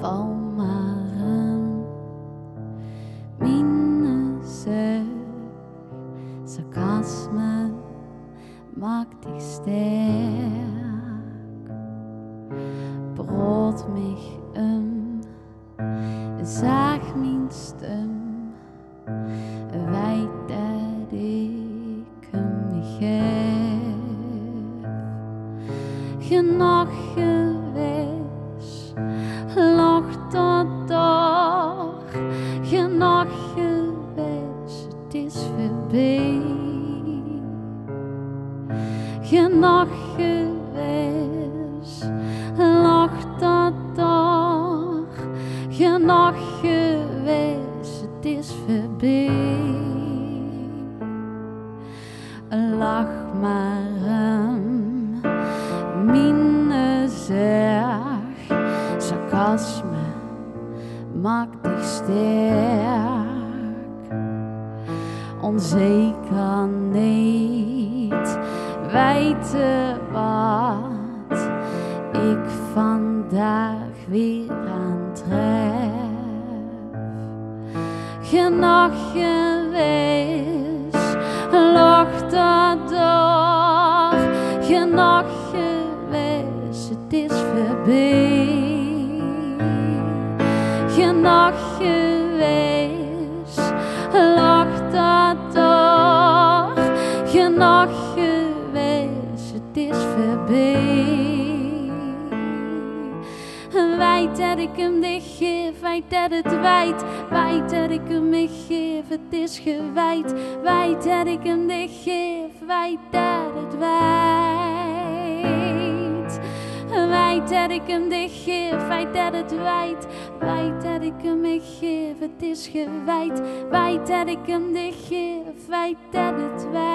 Palmaran Minneser Sarcasme maakt dich sterk. Brood mich um Zaag mijn stem. Wijd dat ik hem geef. Genoeg. Genoeg geweest, lacht dat dag, genoeg geweest, het is voorbij. Lach maar hem, mine zeg, sarcasme maakt dich sterk. Onzeker niet weten wat ik vandaag weer aantref. Genoeg geweest, lacht dat door. Genoeg geweest, het is voorbij. Genoeg geweest, Genoeg geweest, het is voorbij. Weet dat ik hem dicht geef, weet dat het wijd. Weet dat ik hem niet geef, het is gewijd. Weet dat ik hem dicht geef, weet dat het wijd. Weet dat ik hem dicht geef, weet dat het wijd. Weet dat ik hem niet geef, het is gewijd. Weet dat ik hem dicht geef, weet dat het wijd.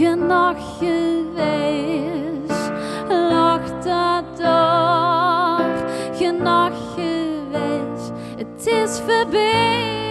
Genoeg geweest, lacht dat door. Geweest, het is voorbij.